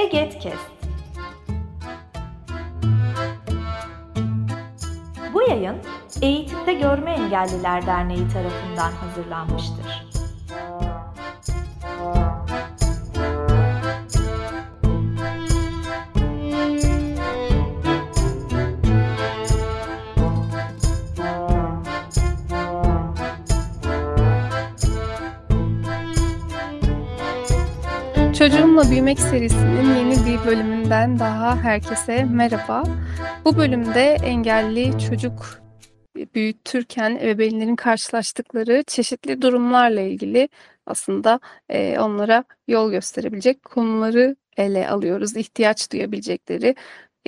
Egetkest. Bu yayın Eğitimde Görme Engelliler Derneği tarafından hazırlanmıştır. Çocuğumla Büyümek serisinin yeni bir bölümünden daha herkese merhaba. Bu bölümde engelli çocuk büyütürken ebeveynlerin karşılaştıkları çeşitli durumlarla ilgili aslında e, onlara yol gösterebilecek konuları ele alıyoruz. İhtiyaç duyabilecekleri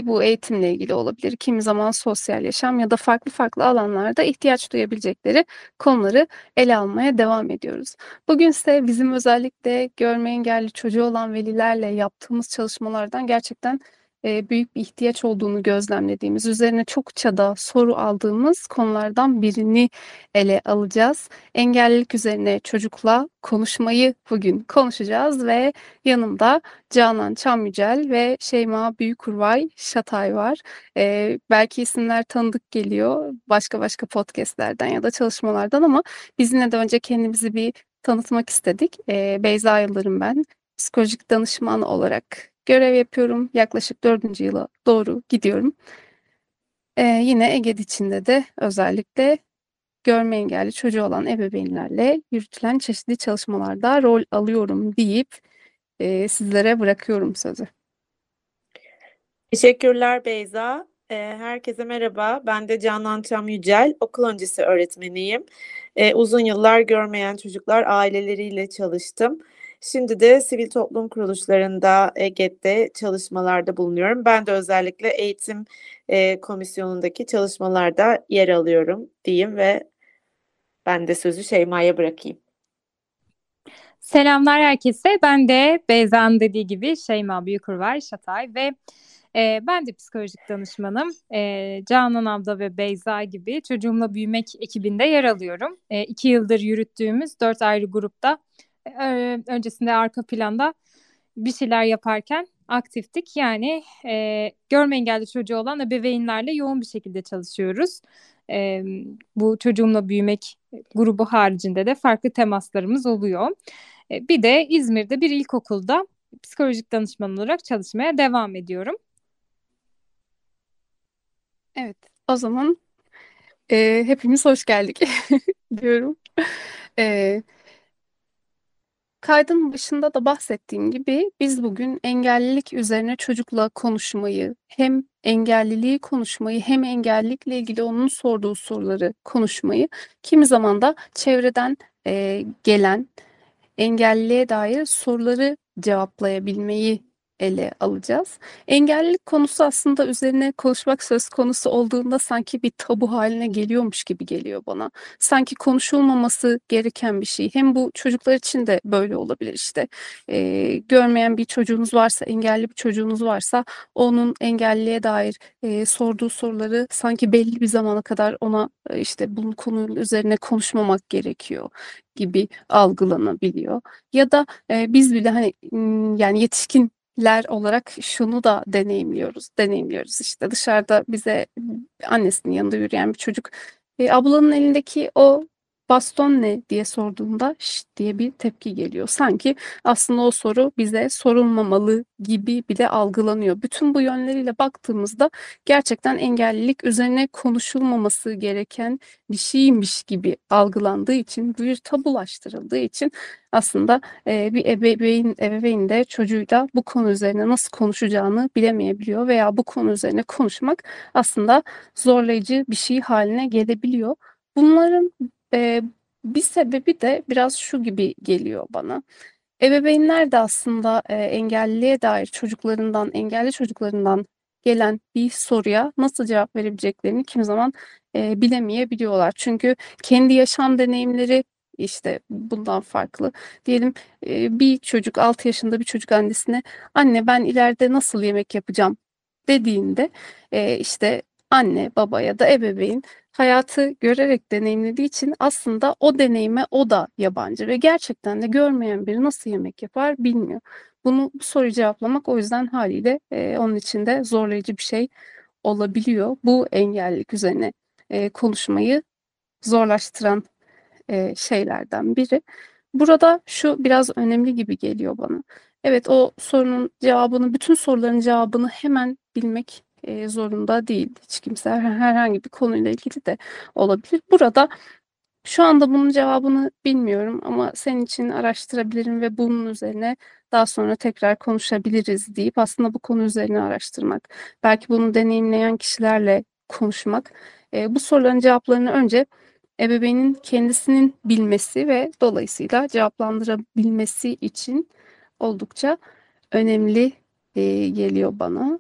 bu eğitimle ilgili olabilir. Kimi zaman sosyal yaşam ya da farklı farklı alanlarda ihtiyaç duyabilecekleri konuları ele almaya devam ediyoruz. Bugün ise bizim özellikle görme engelli çocuğu olan velilerle yaptığımız çalışmalardan gerçekten e, büyük bir ihtiyaç olduğunu gözlemlediğimiz, üzerine çokça da soru aldığımız konulardan birini ele alacağız. Engellilik üzerine çocukla konuşmayı bugün konuşacağız ve yanımda Canan Çamyücel ve Şeyma Büyükurvay Şatay var. E, belki isimler tanıdık geliyor başka başka podcastlerden ya da çalışmalardan ama biz yine de önce kendimizi bir tanıtmak istedik. E, Beyza Yıldırım ben. Psikolojik danışman olarak görev yapıyorum. Yaklaşık dördüncü yıla doğru gidiyorum. Ee, yine Ege içinde de özellikle görme engelli çocuğu olan ebeveynlerle yürütülen çeşitli çalışmalarda rol alıyorum deyip e, sizlere bırakıyorum sözü. Teşekkürler Beyza. Herkese merhaba. Ben de Canan Çam Yücel, okul öncesi öğretmeniyim. Uzun yıllar görmeyen çocuklar aileleriyle çalıştım. Şimdi de sivil toplum kuruluşlarında EGET'te çalışmalarda bulunuyorum. Ben de özellikle eğitim e, komisyonundaki çalışmalarda yer alıyorum diyeyim ve ben de sözü Şeyma'ya bırakayım. Selamlar herkese. Ben de Beyza'nın dediği gibi Şeyma Büyükurvar Şatay ve e, ben de psikolojik danışmanım. E, Canan abla ve Beyza gibi çocuğumla büyümek ekibinde yer alıyorum. E, iki yıldır yürüttüğümüz dört ayrı grupta öncesinde arka planda bir şeyler yaparken aktiftik. Yani e, görme engelli çocuğu olan ebeveynlerle yoğun bir şekilde çalışıyoruz. E, bu çocuğumla büyümek grubu haricinde de farklı temaslarımız oluyor. E, bir de İzmir'de bir ilkokulda psikolojik danışman olarak çalışmaya devam ediyorum. Evet, o zaman e, hepimiz hoş geldik diyorum. E, Kaydın başında da bahsettiğim gibi biz bugün engellilik üzerine çocukla konuşmayı, hem engelliliği konuşmayı hem engellilikle ilgili onun sorduğu soruları konuşmayı, kimi zaman da çevreden e, gelen engelliliğe dair soruları cevaplayabilmeyi ele alacağız. Engellilik konusu aslında üzerine konuşmak söz konusu olduğunda sanki bir tabu haline geliyormuş gibi geliyor bana. Sanki konuşulmaması gereken bir şey. Hem bu çocuklar için de böyle olabilir işte. E, görmeyen bir çocuğunuz varsa, engelli bir çocuğunuz varsa onun engelliye dair e, sorduğu soruları sanki belli bir zamana kadar ona e, işte bunun konunun üzerine konuşmamak gerekiyor gibi algılanabiliyor. Ya da e, biz bile hani yani yetişkin ler olarak şunu da deneyimliyoruz. Deneyimliyoruz işte dışarıda bize annesinin yanında yürüyen bir çocuk e, ablanın elindeki o baston ne diye sorduğunda şşt diye bir tepki geliyor. Sanki aslında o soru bize sorulmamalı gibi bile algılanıyor. Bütün bu yönleriyle baktığımızda gerçekten engellilik üzerine konuşulmaması gereken bir şeymiş gibi algılandığı için, bir tabulaştırıldığı için aslında e, bir ebeveyn, ebeveyn de çocuğuyla bu konu üzerine nasıl konuşacağını bilemeyebiliyor veya bu konu üzerine konuşmak aslında zorlayıcı bir şey haline gelebiliyor. Bunların e, bir sebebi de biraz şu gibi geliyor bana. Ebeveynler de aslında e, engelliliğe dair çocuklarından, engelli çocuklarından gelen bir soruya nasıl cevap verebileceklerini kim zaman e, bilemeyebiliyorlar. Çünkü kendi yaşam deneyimleri işte bundan farklı. Diyelim e, bir çocuk 6 yaşında bir çocuk annesine anne ben ileride nasıl yemek yapacağım dediğinde e, işte anne, baba ya da ebeveyn hayatı görerek deneyimlediği için aslında o deneyime o da yabancı ve gerçekten de görmeyen biri nasıl yemek yapar bilmiyor. Bunu bu soruyu cevaplamak o yüzden haliyle e, onun için de zorlayıcı bir şey olabiliyor. Bu engellilik üzerine e, konuşmayı zorlaştıran e, şeylerden biri. Burada şu biraz önemli gibi geliyor bana. Evet o sorunun cevabını, bütün soruların cevabını hemen bilmek e, zorunda değil. Hiç kimse her- herhangi bir konuyla ilgili de olabilir. Burada şu anda bunun cevabını bilmiyorum ama senin için araştırabilirim ve bunun üzerine daha sonra tekrar konuşabiliriz deyip aslında bu konu üzerine araştırmak, belki bunu deneyimleyen kişilerle konuşmak, e, bu soruların cevaplarını önce ebeveynin kendisinin bilmesi ve dolayısıyla cevaplandırabilmesi için oldukça önemli e, geliyor bana.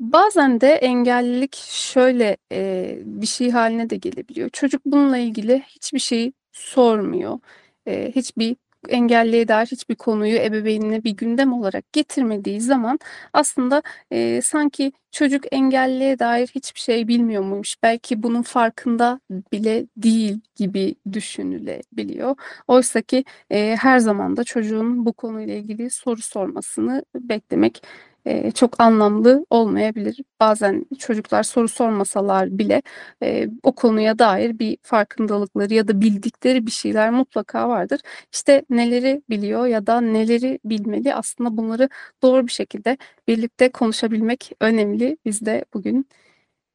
Bazen de engellilik şöyle e, bir şey haline de gelebiliyor. Çocuk bununla ilgili hiçbir şey sormuyor. E, hiçbir engelliye dair hiçbir konuyu ebeveynine bir gündem olarak getirmediği zaman aslında e, sanki çocuk engelliye dair hiçbir şey bilmiyor muymuş? Belki bunun farkında bile değil gibi düşünülebiliyor. Oysa ki e, her zaman da çocuğun bu konuyla ilgili soru sormasını beklemek e, çok anlamlı olmayabilir. Bazen çocuklar soru sormasalar bile e, o konuya dair bir farkındalıkları ya da bildikleri bir şeyler mutlaka vardır. İşte neleri biliyor ya da neleri bilmeli aslında bunları doğru bir şekilde birlikte konuşabilmek önemli. Biz de bugün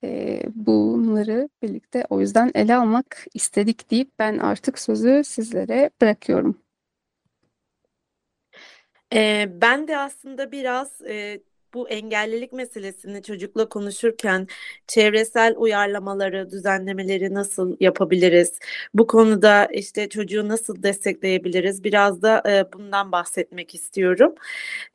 e, bunları birlikte o yüzden ele almak istedik deyip ben artık sözü sizlere bırakıyorum. Ee, ben de aslında biraz e, bu engellilik meselesini çocukla konuşurken çevresel uyarlamaları, düzenlemeleri nasıl yapabiliriz? Bu konuda işte çocuğu nasıl destekleyebiliriz? Biraz da e, bundan bahsetmek istiyorum.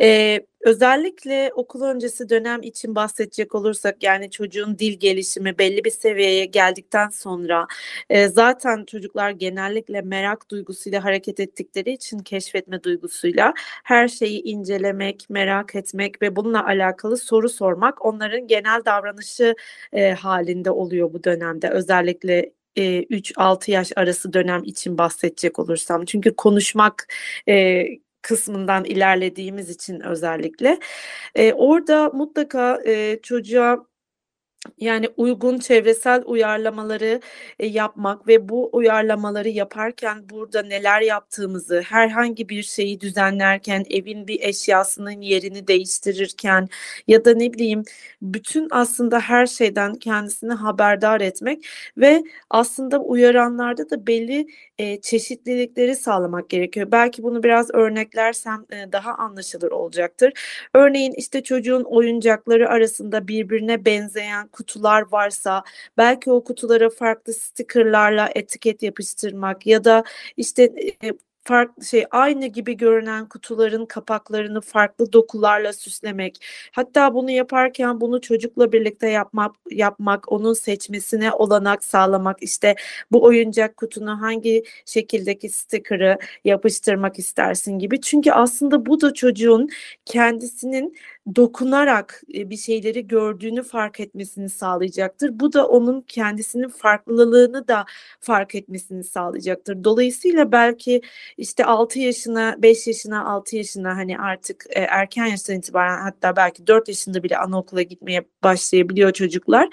E, özellikle okul öncesi dönem için bahsedecek olursak yani çocuğun dil gelişimi belli bir seviyeye geldikten sonra e, zaten çocuklar genellikle merak duygusuyla hareket ettikleri için keşfetme duygusuyla her şeyi incelemek, merak etmek ve bununla alakalı soru sormak onların genel davranışı e, halinde oluyor bu dönemde. Özellikle e, 3-6 yaş arası dönem için bahsedecek olursam. Çünkü konuşmak e, kısmından ilerlediğimiz için özellikle. E, orada mutlaka e, çocuğa yani uygun çevresel uyarlamaları e, yapmak ve bu uyarlamaları yaparken burada neler yaptığımızı, herhangi bir şeyi düzenlerken, evin bir eşyasının yerini değiştirirken ya da ne bileyim bütün aslında her şeyden kendisini haberdar etmek ve aslında uyaranlarda da belli e, çeşitlilikleri sağlamak gerekiyor. Belki bunu biraz örneklersem e, daha anlaşılır olacaktır. Örneğin işte çocuğun oyuncakları arasında birbirine benzeyen kutular varsa belki o kutulara farklı stickerlarla etiket yapıştırmak ya da işte e, farklı şey aynı gibi görünen kutuların kapaklarını farklı dokularla süslemek. Hatta bunu yaparken bunu çocukla birlikte yapmak yapmak, onun seçmesine olanak sağlamak. İşte bu oyuncak kutuna hangi şekildeki sticker'ı yapıştırmak istersin gibi. Çünkü aslında bu da çocuğun kendisinin dokunarak e, bir şeyleri gördüğünü fark etmesini sağlayacaktır. Bu da onun kendisinin farklılığını da fark etmesini sağlayacaktır. Dolayısıyla belki işte 6 yaşına, 5 yaşına, 6 yaşına hani artık e, erken yaştan itibaren hatta belki 4 yaşında bile anaokula gitmeye başlayabiliyor çocuklar.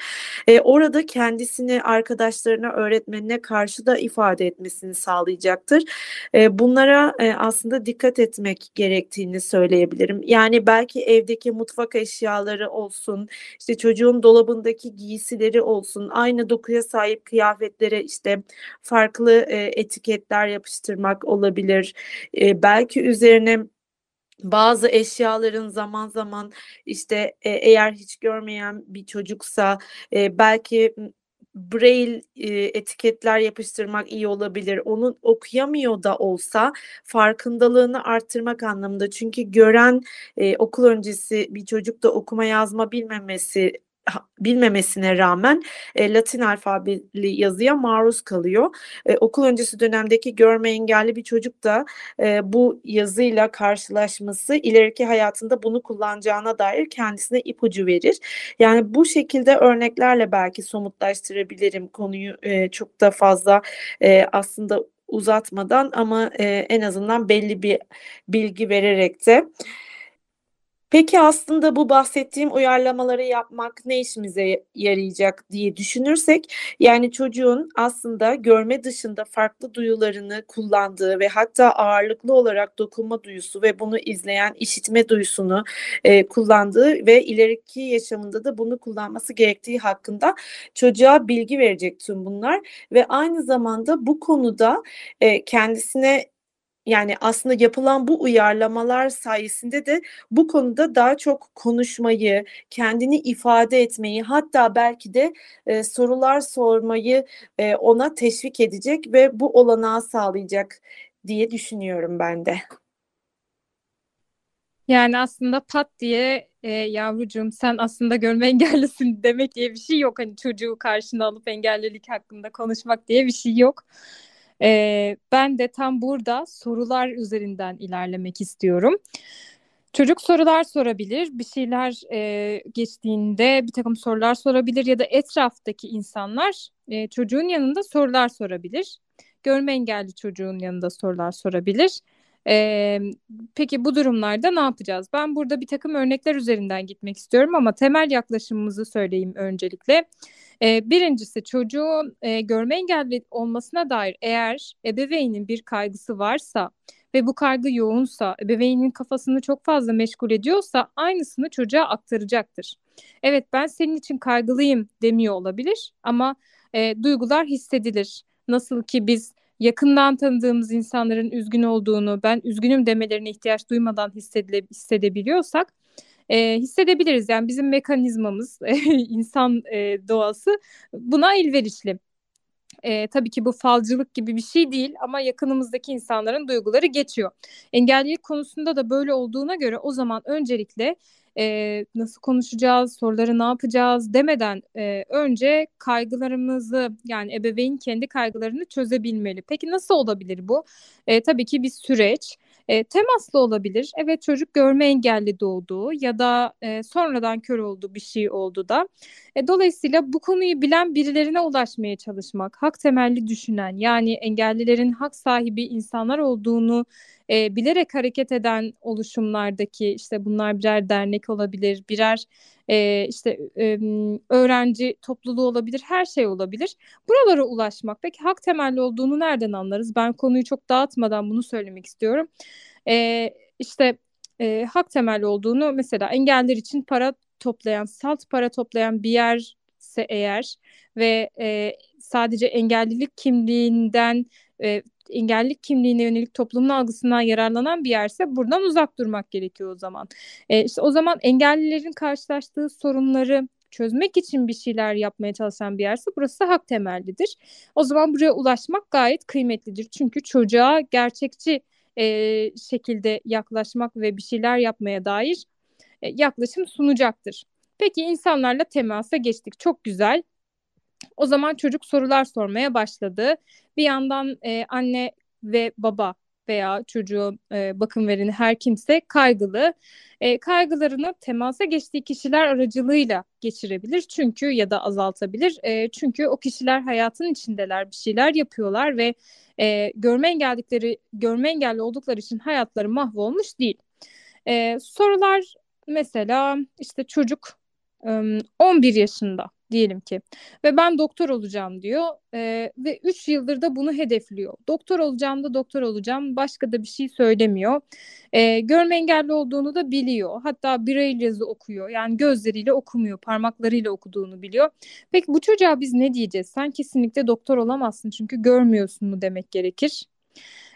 E, orada kendisini arkadaşlarına, öğretmenine karşı da ifade etmesini sağlayacaktır. Bunlara aslında dikkat etmek gerektiğini söyleyebilirim. Yani belki evdeki mutfak eşyaları olsun, işte çocuğun dolabındaki giysileri olsun, aynı dokuya sahip kıyafetlere işte farklı e, etiketler yapıştırmak olabilir. E, belki üzerine bazı eşyaların zaman zaman işte e, eğer hiç görmeyen bir çocuksa e, belki braille e, etiketler yapıştırmak iyi olabilir. Onun okuyamıyor da olsa farkındalığını arttırmak anlamında. Çünkü gören e, okul öncesi bir çocuk da okuma yazma bilmemesi bilmemesine rağmen e, Latin alfabeli yazıya maruz kalıyor. E, okul öncesi dönemdeki görme engelli bir çocuk da e, bu yazıyla karşılaşması ileriki hayatında bunu kullanacağına dair kendisine ipucu verir. Yani bu şekilde örneklerle belki somutlaştırabilirim konuyu e, çok da fazla e, aslında uzatmadan ama e, en azından belli bir bilgi vererek de. Peki aslında bu bahsettiğim uyarlamaları yapmak ne işimize yarayacak diye düşünürsek yani çocuğun aslında görme dışında farklı duyularını kullandığı ve hatta ağırlıklı olarak dokunma duyusu ve bunu izleyen işitme duyusunu e, kullandığı ve ileriki yaşamında da bunu kullanması gerektiği hakkında çocuğa bilgi verecek tüm bunlar ve aynı zamanda bu konuda e, kendisine yani aslında yapılan bu uyarlamalar sayesinde de bu konuda daha çok konuşmayı, kendini ifade etmeyi, hatta belki de e, sorular sormayı e, ona teşvik edecek ve bu olanağı sağlayacak diye düşünüyorum ben de. Yani aslında pat diye e, yavrucuğum sen aslında görme engellisin demek diye bir şey yok. Hani çocuğu karşına alıp engellilik hakkında konuşmak diye bir şey yok. E, ben de tam burada sorular üzerinden ilerlemek istiyorum. Çocuk sorular sorabilir, bir şeyler e, geçtiğinde bir takım sorular sorabilir ya da etraftaki insanlar e, çocuğun yanında sorular sorabilir. Görme engelli çocuğun yanında sorular sorabilir. Ee, peki bu durumlarda ne yapacağız? Ben burada bir takım örnekler üzerinden gitmek istiyorum ama temel yaklaşımımızı söyleyeyim öncelikle. Ee, birincisi çocuğun e, görme engelli olmasına dair eğer ebeveynin bir kaygısı varsa ve bu kaygı yoğunsa, ebeveynin kafasını çok fazla meşgul ediyorsa aynısını çocuğa aktaracaktır. Evet ben senin için kaygılıyım demiyor olabilir ama e, duygular hissedilir. Nasıl ki biz yakından tanıdığımız insanların üzgün olduğunu, ben üzgünüm demelerine ihtiyaç duymadan hissedebiliyorsak e, hissedebiliriz. Yani bizim mekanizmamız, insan e, doğası buna elverişli. E, tabii ki bu falcılık gibi bir şey değil ama yakınımızdaki insanların duyguları geçiyor. Engellilik konusunda da böyle olduğuna göre o zaman öncelikle e, nasıl konuşacağız, soruları ne yapacağız demeden e, önce kaygılarımızı yani ebeveyn kendi kaygılarını çözebilmeli. Peki nasıl olabilir bu? E, tabii ki bir süreç. E, temaslı olabilir. Evet çocuk görme engelli doğdu ya da e, sonradan kör oldu bir şey oldu da. E, dolayısıyla bu konuyu bilen birilerine ulaşmaya çalışmak, hak temelli düşünen yani engellilerin hak sahibi insanlar olduğunu e, bilerek hareket eden oluşumlardaki işte bunlar birer dernek olabilir, birer e, işte e, öğrenci topluluğu olabilir, her şey olabilir. Buralara ulaşmak. Peki hak temelli olduğunu nereden anlarız? Ben konuyu çok dağıtmadan bunu söylemek istiyorum. E, işte e, hak temelli olduğunu mesela engeller için para toplayan, salt para toplayan bir yerse eğer ve e, sadece engellilik kimliğinden e, engellilik kimliğine yönelik toplumun algısından yararlanan bir yerse buradan uzak durmak gerekiyor o zaman. E, işte o zaman engellilerin karşılaştığı sorunları çözmek için bir şeyler yapmaya çalışan bir yerse burası hak temellidir. O zaman buraya ulaşmak gayet kıymetlidir. Çünkü çocuğa gerçekçi e, şekilde yaklaşmak ve bir şeyler yapmaya dair e, yaklaşım sunacaktır. Peki insanlarla temasa geçtik. Çok güzel. O zaman çocuk sorular sormaya başladı. Bir yandan e, anne ve baba veya çocuğu e, bakım vereni her kimse kaygılı. E, kaygılarını temasa geçtiği kişiler aracılığıyla geçirebilir çünkü ya da azaltabilir. E, çünkü o kişiler hayatın içindeler, bir şeyler yapıyorlar ve e, görme engellikleri görme engelli oldukları için hayatları mahvolmuş değil. E, sorular mesela işte çocuk 11 yaşında diyelim ki ve ben doktor olacağım diyor e, ve 3 yıldır da bunu hedefliyor. Doktor olacağım da doktor olacağım başka da bir şey söylemiyor. E, görme engelli olduğunu da biliyor. Hatta birey yazı okuyor yani gözleriyle okumuyor parmaklarıyla okuduğunu biliyor. Peki bu çocuğa biz ne diyeceğiz? Sen kesinlikle doktor olamazsın çünkü görmüyorsun mu demek gerekir.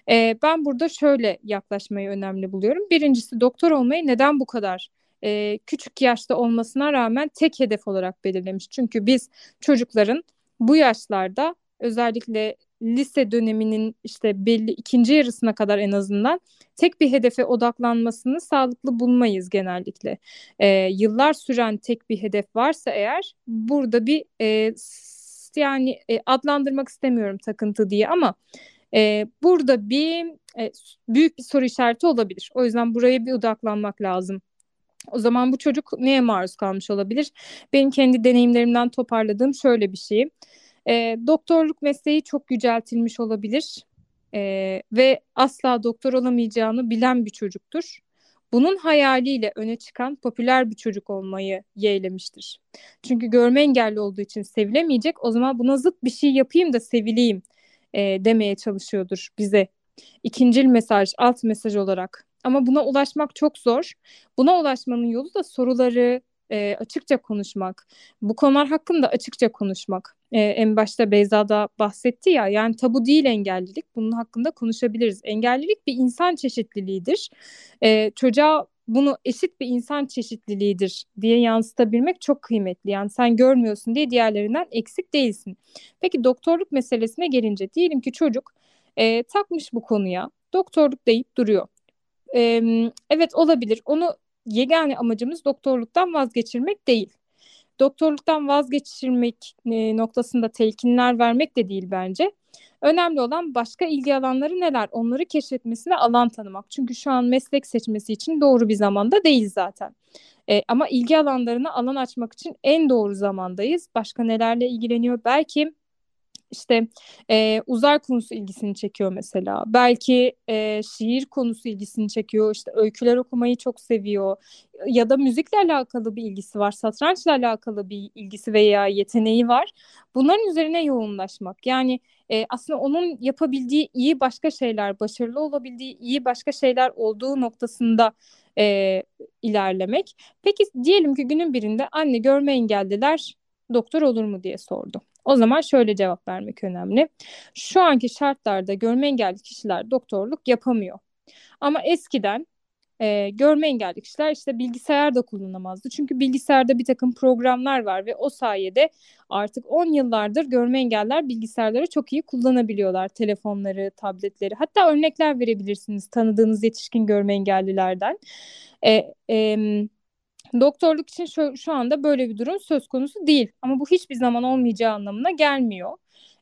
E, ben burada şöyle yaklaşmayı önemli buluyorum. Birincisi doktor olmayı neden bu kadar e, küçük yaşta olmasına rağmen tek hedef olarak belirlemiş. Çünkü biz çocukların bu yaşlarda özellikle lise döneminin işte belli ikinci yarısına kadar en azından tek bir hedefe odaklanmasını sağlıklı bulmayız genellikle. E, yıllar süren tek bir hedef varsa eğer burada bir e, yani e, adlandırmak istemiyorum takıntı diye ama e, burada bir e, büyük bir soru işareti olabilir. O yüzden buraya bir odaklanmak lazım. O zaman bu çocuk neye maruz kalmış olabilir? Benim kendi deneyimlerimden toparladığım şöyle bir şey. E, doktorluk mesleği çok yüceltilmiş olabilir. e, ve asla doktor olamayacağını bilen bir çocuktur. Bunun hayaliyle öne çıkan popüler bir çocuk olmayı yeğlemiştir. Çünkü görme engelli olduğu için sevilemeyecek. O zaman buna zıt bir şey yapayım da sevileyim e, demeye çalışıyordur bize. İkincil mesaj, alt mesaj olarak. Ama buna ulaşmak çok zor. Buna ulaşmanın yolu da soruları e, açıkça konuşmak. Bu konular hakkında açıkça konuşmak. E, en başta Beyza da bahsetti ya yani tabu değil engellilik. Bunun hakkında konuşabiliriz. Engellilik bir insan çeşitliliğidir. E, çocuğa bunu eşit bir insan çeşitliliğidir diye yansıtabilmek çok kıymetli. Yani sen görmüyorsun diye diğerlerinden eksik değilsin. Peki doktorluk meselesine gelince diyelim ki çocuk e, takmış bu konuya doktorluk deyip duruyor. E, evet olabilir. Onu yegane amacımız doktorluktan vazgeçirmek değil. Doktorluktan vazgeçirmek e, noktasında telkinler vermek de değil bence. Önemli olan başka ilgi alanları neler? Onları keşfetmesine alan tanımak. Çünkü şu an meslek seçmesi için doğru bir zamanda değil zaten. E, ama ilgi alanlarına alan açmak için en doğru zamandayız. Başka nelerle ilgileniyor? Belki işte e, uzay konusu ilgisini çekiyor mesela. Belki e, şiir konusu ilgisini çekiyor. İşte öyküler okumayı çok seviyor. Ya da müzikle alakalı bir ilgisi var. Satrançla alakalı bir ilgisi veya yeteneği var. Bunların üzerine yoğunlaşmak. Yani e, aslında onun yapabildiği iyi başka şeyler, başarılı olabildiği iyi başka şeyler olduğu noktasında e, ilerlemek. Peki diyelim ki günün birinde anne görme engelliler doktor olur mu diye sordu. O zaman şöyle cevap vermek önemli. Şu anki şartlarda görme engelli kişiler doktorluk yapamıyor. Ama eskiden e, görme engelli kişiler işte bilgisayar da kullanamazdı. Çünkü bilgisayarda bir takım programlar var ve o sayede artık 10 yıllardır görme engeller bilgisayarları çok iyi kullanabiliyorlar. Telefonları, tabletleri hatta örnekler verebilirsiniz tanıdığınız yetişkin görme engellilerden. E, Doktorluk için şu, şu anda böyle bir durum söz konusu değil. Ama bu hiçbir zaman olmayacağı anlamına gelmiyor.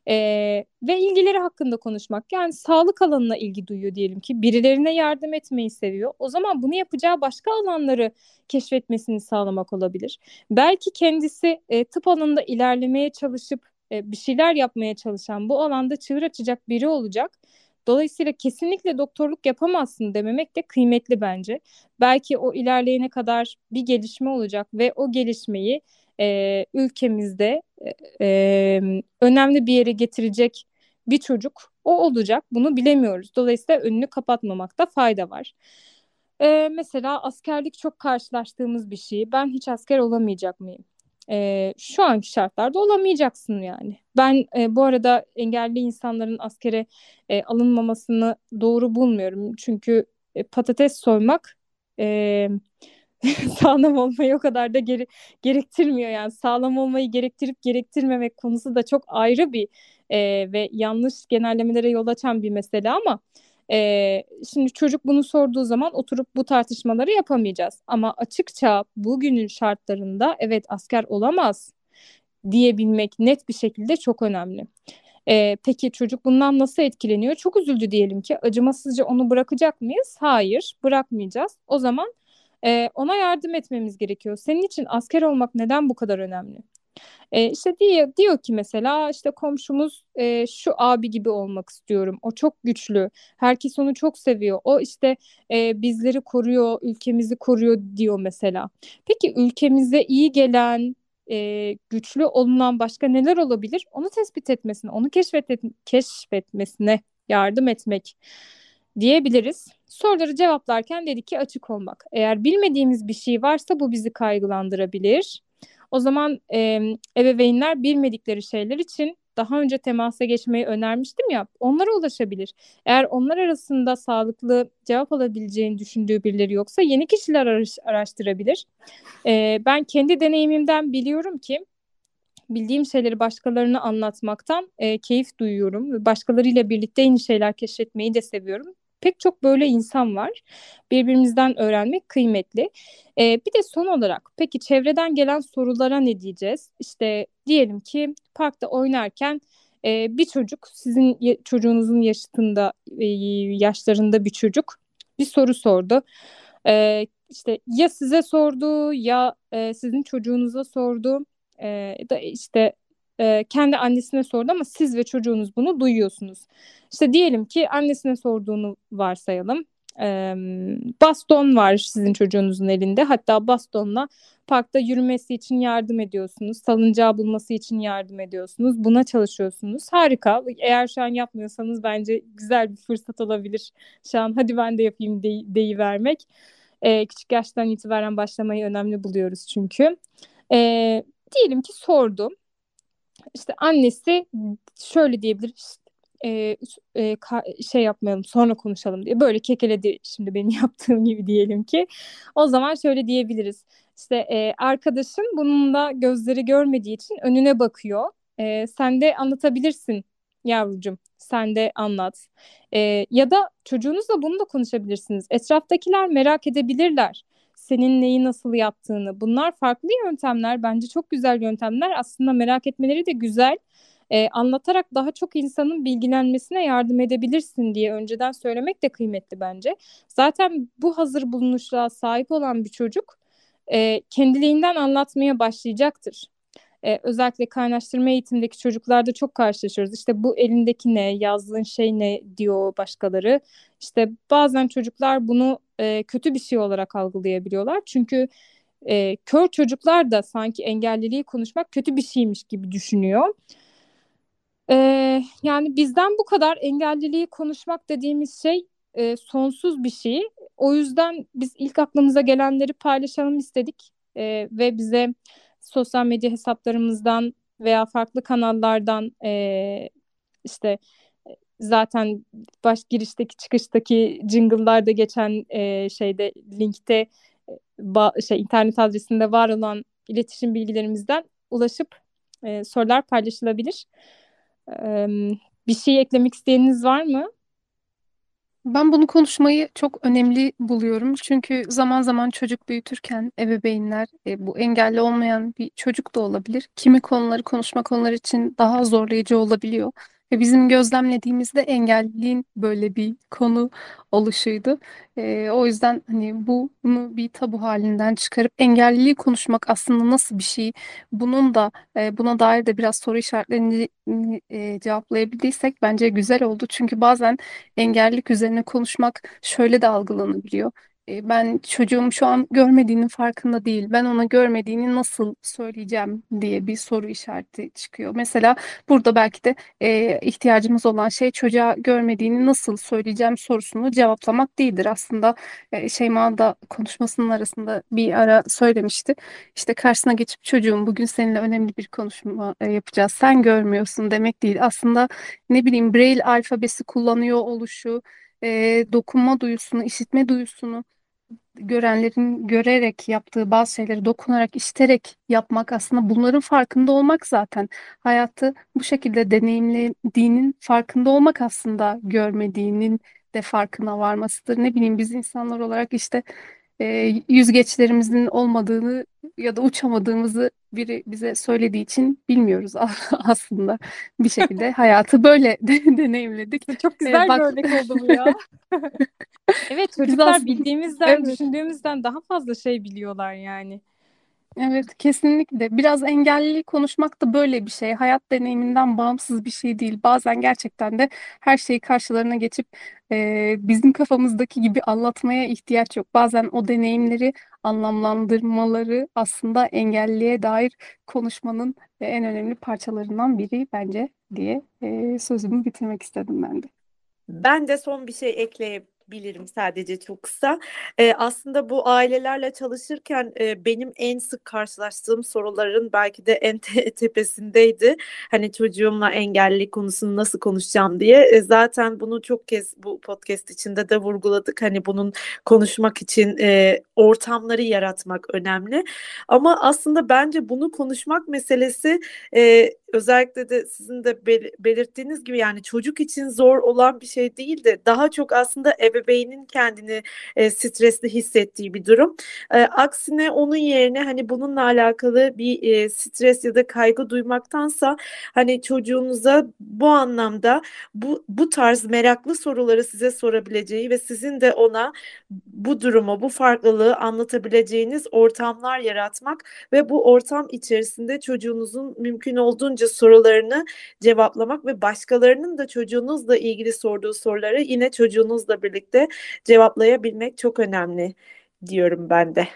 Ee, ve ilgileri hakkında konuşmak. Yani sağlık alanına ilgi duyuyor diyelim ki. Birilerine yardım etmeyi seviyor. O zaman bunu yapacağı başka alanları keşfetmesini sağlamak olabilir. Belki kendisi e, tıp alanında ilerlemeye çalışıp e, bir şeyler yapmaya çalışan bu alanda çığır açacak biri olacak Dolayısıyla kesinlikle doktorluk yapamazsın dememek de kıymetli bence. Belki o ilerleyene kadar bir gelişme olacak ve o gelişmeyi e, ülkemizde e, e, önemli bir yere getirecek bir çocuk o olacak. Bunu bilemiyoruz. Dolayısıyla önünü kapatmamakta fayda var. E, mesela askerlik çok karşılaştığımız bir şey. Ben hiç asker olamayacak mıyım? E, şu anki şartlarda olamayacaksın yani. Ben e, bu arada engelli insanların askere e, alınmamasını doğru bulmuyorum. Çünkü e, patates soymak e, sağlam olmayı o kadar da geri, gerektirmiyor. Yani sağlam olmayı gerektirip gerektirmemek konusu da çok ayrı bir e, ve yanlış genellemelere yol açan bir mesele ama ee, şimdi çocuk bunu sorduğu zaman oturup bu tartışmaları yapamayacağız. Ama açıkça bugünün şartlarında evet asker olamaz diyebilmek net bir şekilde çok önemli. Ee, peki çocuk bundan nasıl etkileniyor? Çok üzüldü diyelim ki. Acımasızca onu bırakacak mıyız? Hayır, bırakmayacağız. O zaman e, ona yardım etmemiz gerekiyor. Senin için asker olmak neden bu kadar önemli? E, işte diyor, diyor ki mesela işte komşumuz e, şu abi gibi olmak istiyorum. O çok güçlü. Herkes onu çok seviyor. O işte e, bizleri koruyor, ülkemizi koruyor diyor mesela. Peki ülkemize iyi gelen, e, güçlü olunan başka neler olabilir? Onu tespit etmesine, onu keşfet keşfetmesine yardım etmek diyebiliriz. Soruları cevaplarken dedik ki açık olmak. Eğer bilmediğimiz bir şey varsa bu bizi kaygılandırabilir. O zaman e, ebeveynler bilmedikleri şeyler için daha önce temasa geçmeyi önermiştim ya onlara ulaşabilir. Eğer onlar arasında sağlıklı cevap alabileceğini düşündüğü birileri yoksa yeni kişiler araş, araştırabilir. E, ben kendi deneyimimden biliyorum ki bildiğim şeyleri başkalarına anlatmaktan e, keyif duyuyorum başkalarıyla birlikte yeni şeyler keşfetmeyi de seviyorum pek çok böyle insan var. Birbirimizden öğrenmek kıymetli. Ee, bir de son olarak peki çevreden gelen sorulara ne diyeceğiz? İşte diyelim ki parkta oynarken e, bir çocuk sizin çocuğunuzun yaşında e, yaşlarında bir çocuk bir soru sordu. E, işte ya size sordu ya e, sizin çocuğunuza sordu. E, da işte e, kendi annesine sordu ama siz ve çocuğunuz bunu duyuyorsunuz. İşte diyelim ki annesine sorduğunu varsayalım. E, baston var sizin çocuğunuzun elinde. Hatta bastonla parkta yürümesi için yardım ediyorsunuz. Salıncağı bulması için yardım ediyorsunuz. Buna çalışıyorsunuz. Harika. Eğer şu an yapmıyorsanız bence güzel bir fırsat olabilir. Şu an hadi ben de yapayım de deyivermek. E, küçük yaştan itibaren başlamayı önemli buluyoruz çünkü. E, diyelim ki sordum. İşte annesi şöyle diyebilir. İşte, e, e, şey yapmayalım sonra konuşalım diye. Böyle kekeledi şimdi benim yaptığım gibi diyelim ki. O zaman şöyle diyebiliriz. İşte e, arkadaşın bunun da gözleri görmediği için önüne bakıyor. E, sen de anlatabilirsin yavrucum sen de anlat. E, ya da çocuğunuzla bunu da konuşabilirsiniz. Etraftakiler merak edebilirler senin neyi nasıl yaptığını bunlar farklı yöntemler bence çok güzel yöntemler aslında merak etmeleri de güzel e, anlatarak daha çok insanın bilgilenmesine yardım edebilirsin diye önceden söylemek de kıymetli bence. Zaten bu hazır bulunuşluğa sahip olan bir çocuk e, kendiliğinden anlatmaya başlayacaktır. E, özellikle kaynaştırma eğitimdeki çocuklarda çok karşılaşıyoruz. İşte bu elindeki ne, yazdığın şey ne diyor başkaları. İşte bazen çocuklar bunu e, kötü bir şey olarak algılayabiliyorlar. Çünkü e, kör çocuklar da sanki engelliliği konuşmak kötü bir şeymiş gibi düşünüyor. Ee, yani bizden bu kadar engelliliği konuşmak dediğimiz şey e, sonsuz bir şey. O yüzden biz ilk aklımıza gelenleri paylaşalım istedik e, ve bize sosyal medya hesaplarımızdan veya farklı kanallardan e, işte zaten baş girişteki çıkıştaki jingle'larda geçen e, şeyde linkte ba, şey internet adresinde var olan iletişim bilgilerimizden ulaşıp e, sorular paylaşılabilir. Bir şey eklemek isteyeniniz var mı? Ben bunu konuşmayı çok önemli buluyorum. Çünkü zaman zaman çocuk büyütürken ebeveynler e, bu engelli olmayan bir çocuk da olabilir. Kimi konuları konuşmak onlar için daha zorlayıcı olabiliyor. Ve bizim gözlemlediğimizde engelliliğin böyle bir konu oluşuydu. E, o yüzden hani bunu bir tabu halinden çıkarıp engelliliği konuşmak aslında nasıl bir şey? Bunun da e, buna dair de biraz soru işaretlerini e, cevaplayabildiysek bence güzel oldu. Çünkü bazen engellilik üzerine konuşmak şöyle de algılanabiliyor. E, ben çocuğum şu an görmediğinin farkında değil. Ben ona görmediğini nasıl söyleyeceğim diye bir soru işareti çıkıyor. Mesela burada belki de e, ihtiyacımız olan şey çocuğa görmediğini nasıl söyleyeceğim sorusunu cevaplamak değildir. Aslında e, Şeyma da konuşmasının arasında bir ara söylemişti. İşte karşısına geçip çocuğum bugün seninle önemli bir konuşma e, yapacağız. Sen görmüyorsun demek değil. Aslında ne bileyim Braille alfabesi kullanıyor oluşu, e, dokunma duyusunu, işitme duyusunu görenlerin görerek yaptığı bazı şeyleri dokunarak, işiterek yapmak aslında bunların farkında olmak zaten hayatı bu şekilde deneyimlediğinin farkında olmak aslında görmediğinin de farkına varmasıdır. Ne bileyim biz insanlar olarak işte e, yüzgeçlerimizin olmadığını ya da uçamadığımızı biri bize söylediği için bilmiyoruz aslında bir şekilde hayatı böyle de, deneyimledik. Çok güzel ee, bak... bir örnek oldu bu ya. evet çocuklar bildiğimizden, evet. düşündüğümüzden daha fazla şey biliyorlar yani. Evet, kesinlikle. Biraz engelli konuşmak da böyle bir şey. Hayat deneyiminden bağımsız bir şey değil. Bazen gerçekten de her şeyi karşılarına geçip e, bizim kafamızdaki gibi anlatmaya ihtiyaç yok. Bazen o deneyimleri anlamlandırmaları aslında engelliye dair konuşmanın en önemli parçalarından biri bence diye e, sözümü bitirmek istedim ben de. Ben de son bir şey ekleyip bilirim sadece çok kısa. E, aslında bu ailelerle çalışırken e, benim en sık karşılaştığım soruların belki de en te- tepesindeydi. Hani çocuğumla engelli konusunu nasıl konuşacağım diye. E, zaten bunu çok kez bu podcast içinde de vurguladık. Hani bunun konuşmak için e, ortamları yaratmak önemli. Ama aslında bence bunu konuşmak meselesi e, özellikle de sizin de bel- belirttiğiniz gibi yani çocuk için zor olan bir şey değil de daha çok aslında ebeveynin kendini e, stresli hissettiği bir durum. E, aksine onun yerine hani bununla alakalı bir e, stres ya da kaygı duymaktansa hani çocuğunuza bu anlamda bu bu tarz meraklı soruları size sorabileceği ve sizin de ona bu durumu, bu farklılığı anlatabileceğiniz ortamlar yaratmak ve bu ortam içerisinde çocuğunuzun mümkün olduğunca çocuğunca sorularını cevaplamak ve başkalarının da çocuğunuzla ilgili sorduğu soruları yine çocuğunuzla birlikte cevaplayabilmek çok önemli diyorum ben de.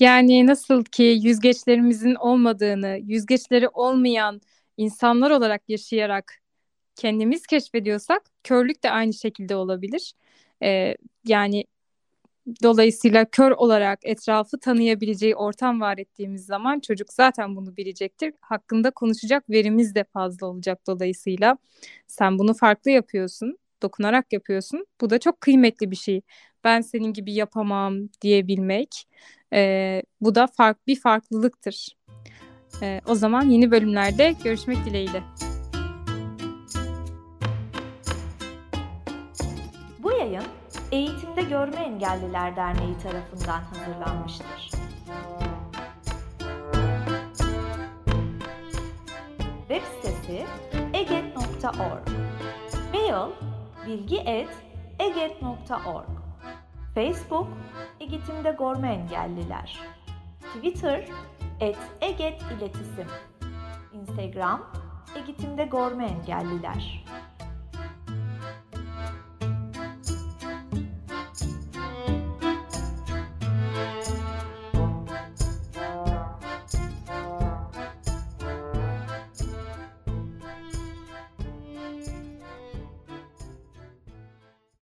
Yani nasıl ki yüzgeçlerimizin olmadığını, yüzgeçleri olmayan insanlar olarak yaşayarak kendimiz keşfediyorsak, körlük de aynı şekilde olabilir. Ee, yani dolayısıyla kör olarak etrafı tanıyabileceği ortam var ettiğimiz zaman çocuk zaten bunu bilecektir. Hakkında konuşacak verimiz de fazla olacak dolayısıyla. Sen bunu farklı yapıyorsun, dokunarak yapıyorsun. Bu da çok kıymetli bir şey. Ben senin gibi yapamam diyebilmek. Ee, bu da fark bir farklılıktır. Ee, o zaman yeni bölümlerde görüşmek dileğiyle. Bu yayın Eğitimde Görme Engelliler Derneği tarafından hazırlanmıştır. Web sitesi eget.org Mail bilgi.eget.org Facebook Eğitimde Görme Engelliler. Twitter et Eget İletisim. Instagram Eğitimde Görme Engelliler